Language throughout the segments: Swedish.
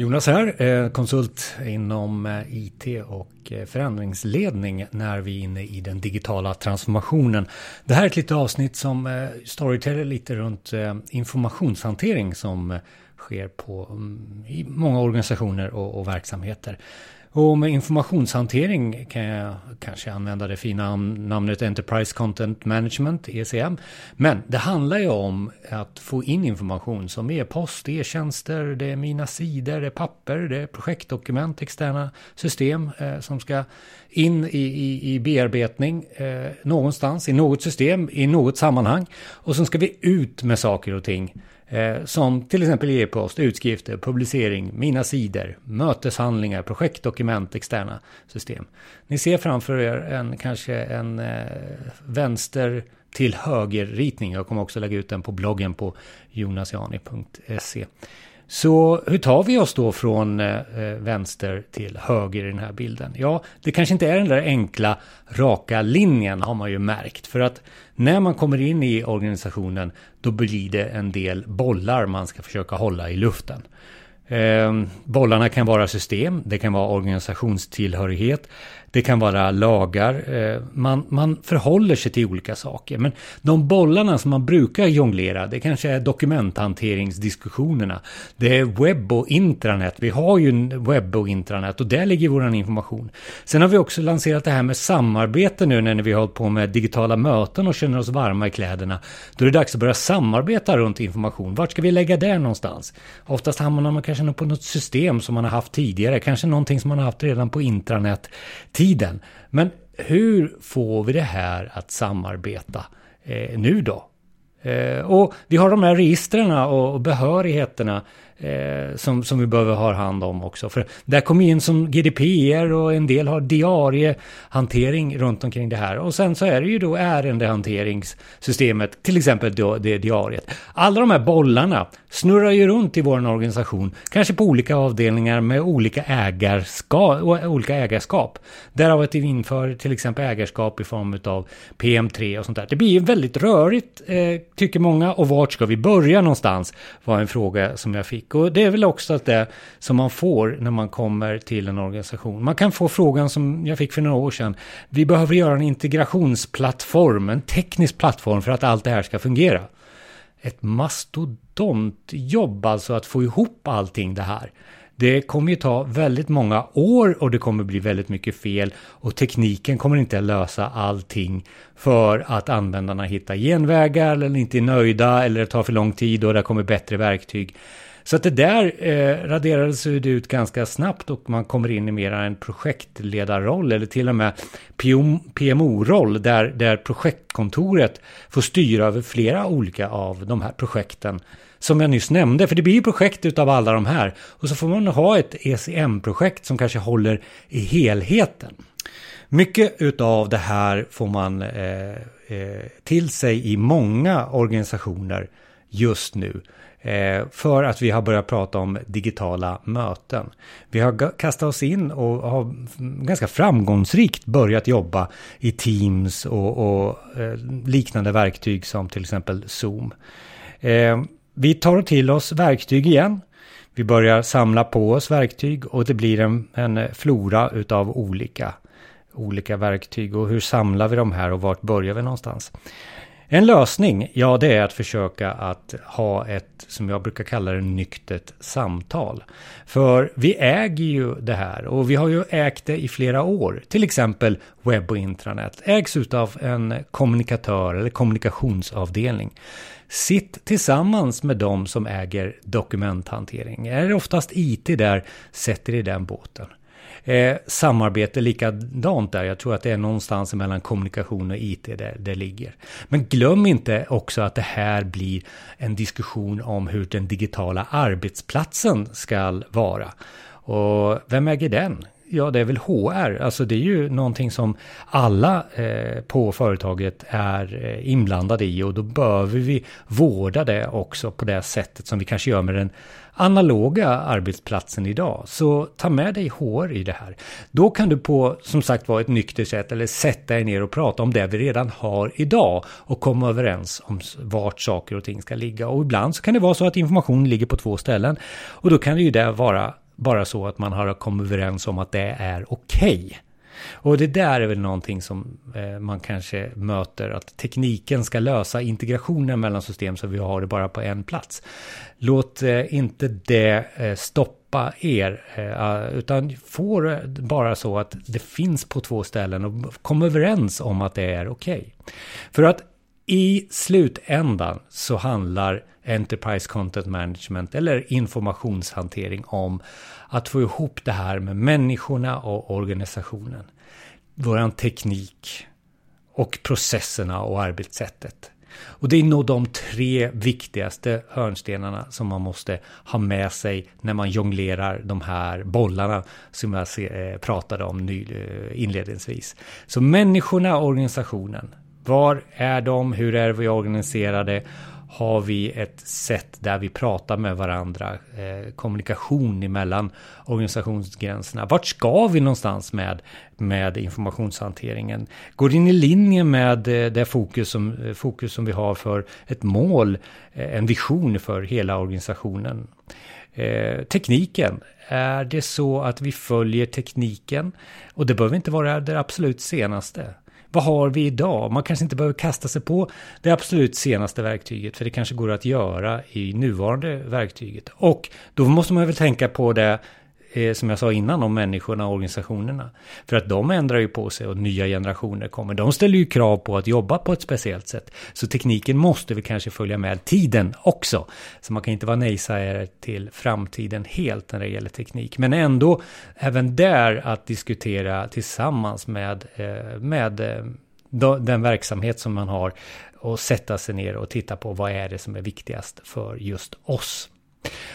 Jonas här, eh, konsult inom eh, IT och eh, förändringsledning när vi är inne i den digitala transformationen. Det här är ett litet avsnitt som storyteller lite runt informationshantering som sker på, mm, i många organisationer och, och verksamheter. Och med informationshantering kan jag kanske använda det fina namnet Enterprise Content Management, ECM. Men det handlar ju om att få in information som e-post, e-tjänster, det är mina sidor, det är papper, det är projektdokument, externa system eh, som ska in i, i, i bearbetning eh, någonstans, i något system, i något sammanhang. Och sen ska vi ut med saker och ting Eh, som till exempel e-post, utskrifter, publicering, mina sidor, möteshandlingar, projektdokument, externa system. Ni ser framför er en kanske en eh, vänster till höger ritning. Jag kommer också lägga ut den på bloggen på jonasiani.se. Så hur tar vi oss då från eh, eh, vänster till höger i den här bilden? Ja, det kanske inte är den där enkla raka linjen har man ju märkt. För att när man kommer in i organisationen då blir det en del bollar man ska försöka hålla i luften. Ehm, bollarna kan vara system, det kan vara organisationstillhörighet, det kan vara lagar. Eh, man, man förhåller sig till olika saker. Men de bollarna som man brukar jonglera, det kanske är dokumenthanteringsdiskussionerna. Det är webb och intranät. Vi har ju webb och intranät och där ligger vår information. Sen har vi också lanserat det här med samarbete nu när vi har hållit på med digitala möten och känner oss varma i kläderna. Då är det dags att börja samarbeta runt information. Vart ska vi lägga det någonstans? Oftast hamnar man kanske på något system som man har haft tidigare, kanske någonting som man har haft redan på intranät tiden. Men hur får vi det här att samarbeta eh, nu då? Eh, och vi har de här registren och behörigheterna eh, som, som vi behöver ha hand om också. För där kommer in som GDPR och en del har diariehantering runt omkring det här. Och sen så är det ju då ärendehanteringssystemet, till exempel då det diariet. Alla de här bollarna snurrar ju runt i vår organisation, kanske på olika avdelningar med olika, ägarskap, olika ägarskap. Därav att vi inför till exempel ägarskap i form av PM3 och sånt där. Det blir ju väldigt rörigt, eh, tycker många, och vart ska vi börja någonstans? Var en fråga som jag fick. Och det är väl också det som man får när man kommer till en organisation. Man kan få frågan som jag fick för några år sedan. Vi behöver göra en integrationsplattform, en teknisk plattform för att allt det här ska fungera. Ett mastodontjobb alltså att få ihop allting det här. Det kommer ju ta väldigt många år och det kommer bli väldigt mycket fel och tekniken kommer inte lösa allting för att användarna hittar genvägar eller inte är nöjda eller det tar för lång tid och det kommer bättre verktyg. Så att det där eh, raderades ut ganska snabbt och man kommer in i mer en projektledarroll eller till och med PMO-roll där, där projektkontoret får styra över flera olika av de här projekten som jag nyss nämnde. För det blir ju projekt utav alla de här. Och så får man ha ett ECM-projekt som kanske håller i helheten. Mycket utav det här får man eh, eh, till sig i många organisationer just nu. Eh, för att vi har börjat prata om digitala möten. Vi har kastat oss in och har ganska framgångsrikt börjat jobba i Teams och, och eh, liknande verktyg som till exempel Zoom. Eh, vi tar till oss verktyg igen. Vi börjar samla på oss verktyg och det blir en, en flora utav olika, olika verktyg. Och hur samlar vi de här och vart börjar vi någonstans? En lösning, ja det är att försöka att ha ett, som jag brukar kalla det, nyktert samtal. För vi äger ju det här och vi har ju ägt det i flera år. Till exempel webb och intranät ägs utav en kommunikatör eller kommunikationsavdelning. Sitt tillsammans med de som äger dokumenthantering. Är det oftast IT där, sätter i den båten. Eh, samarbete likadant där. Jag tror att det är någonstans mellan kommunikation och IT där det ligger. Men glöm inte också att det här blir en diskussion om hur den digitala arbetsplatsen ska vara. Och vem äger den? Ja, det är väl HR. Alltså det är ju någonting som alla eh, på företaget är eh, inblandade i och då behöver vi vårda det också på det sättet som vi kanske gör med den analoga arbetsplatsen idag. Så ta med dig HR i det här. Då kan du på, som sagt var, ett nyktert sätt eller sätta dig ner och prata om det vi redan har idag och komma överens om vart saker och ting ska ligga. Och ibland så kan det vara så att information ligger på två ställen och då kan det ju det vara bara så att man har kommit överens om att det är okej. Okay. Och det där är väl någonting som eh, man kanske möter, att tekniken ska lösa integrationen mellan system så vi har det bara på en plats. Låt eh, inte det eh, stoppa er, ah, utan få det bara så att det finns på två ställen och kom överens om att det är okej. Okay. För att i slutändan så handlar Enterprise Content Management eller informationshantering om att få ihop det här med människorna och organisationen. Våran teknik och processerna och arbetssättet. Och det är nog de tre viktigaste hörnstenarna som man måste ha med sig när man jonglerar de här bollarna som jag eh, pratade om eh, inledningsvis. Så människorna och organisationen. Var är de? Hur är vi organiserade? Har vi ett sätt där vi pratar med varandra, eh, kommunikation emellan organisationsgränserna. Vart ska vi någonstans med, med informationshanteringen? Går det in i linje med eh, det fokus som, eh, fokus som vi har för ett mål, eh, en vision för hela organisationen? Eh, tekniken, är det så att vi följer tekniken? Och det behöver inte vara det absolut senaste vad har vi idag? Man kanske inte behöver kasta sig på det absolut senaste verktyget, för det kanske går att göra i nuvarande verktyget. Och då måste man väl tänka på det eh, som jag sa innan om människorna och organisationerna. För att de ändrar ju på sig och nya generationer kommer. De ställer ju krav på att jobba på ett speciellt sätt. Så tekniken måste vi kanske följa med tiden också. Så man kan inte vara nej-sägare till framtiden helt när det gäller teknik. Men ändå även där att diskutera tillsammans med, eh, med eh, den verksamhet som man har och sätta sig ner och titta på vad är det som är viktigast för just oss.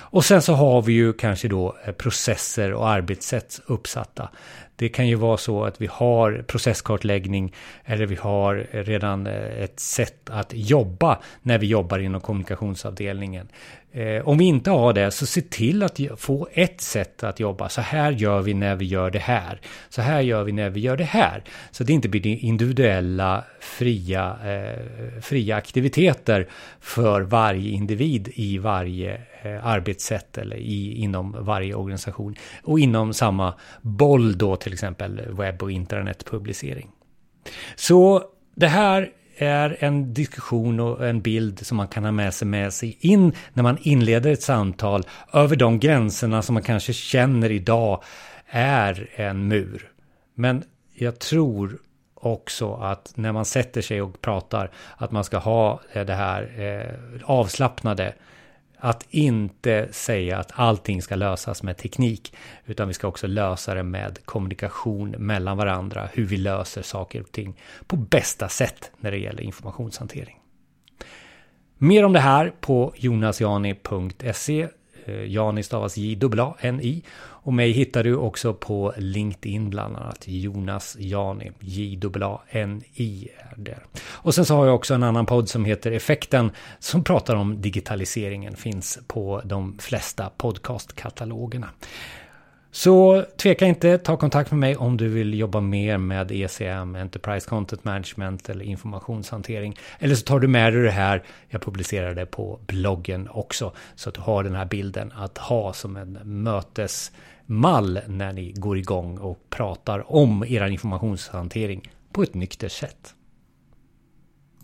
Och sen så har vi ju kanske då eh, processer och arbetssätt uppsatta. Det kan ju vara så att vi har processkartläggning eller vi har redan eh, ett sätt att jobba när vi jobbar inom kommunikationsavdelningen. Eh, om vi inte har det, så se till att få ett sätt att jobba. Så här gör vi när vi gör det här. Så här gör vi när vi gör det här. Så det inte blir individuella fria, eh, fria aktiviteter för varje individ i varje eh, arbetssätt eller i, inom varje organisation. Och inom samma boll då till exempel webb och internetpublicering. Så det här är en diskussion och en bild som man kan ha med sig med sig in när man inleder ett samtal över de gränserna som man kanske känner idag är en mur. Men jag tror också att när man sätter sig och pratar att man ska ha det här eh, avslappnade att inte säga att allting ska lösas med teknik, utan vi ska också lösa det med kommunikation mellan varandra, hur vi löser saker och ting på bästa sätt när det gäller informationshantering. Mer om det här på jonasjani.se. Eh, Jani stavas J-A-N-I. Och mig hittar du också på LinkedIn bland annat. Jonas Jani. J-A-N-I är där. Och sen så har jag också en annan podd som heter Effekten. Som pratar om digitaliseringen. Finns på de flesta podcastkatalogerna. Så tveka inte, ta kontakt med mig om du vill jobba mer med ECM, Enterprise Content Management eller informationshantering. Eller så tar du med dig det här, jag publicerar det på bloggen också, så att du har den här bilden att ha som en mötesmall när ni går igång och pratar om er informationshantering på ett nyktert sätt.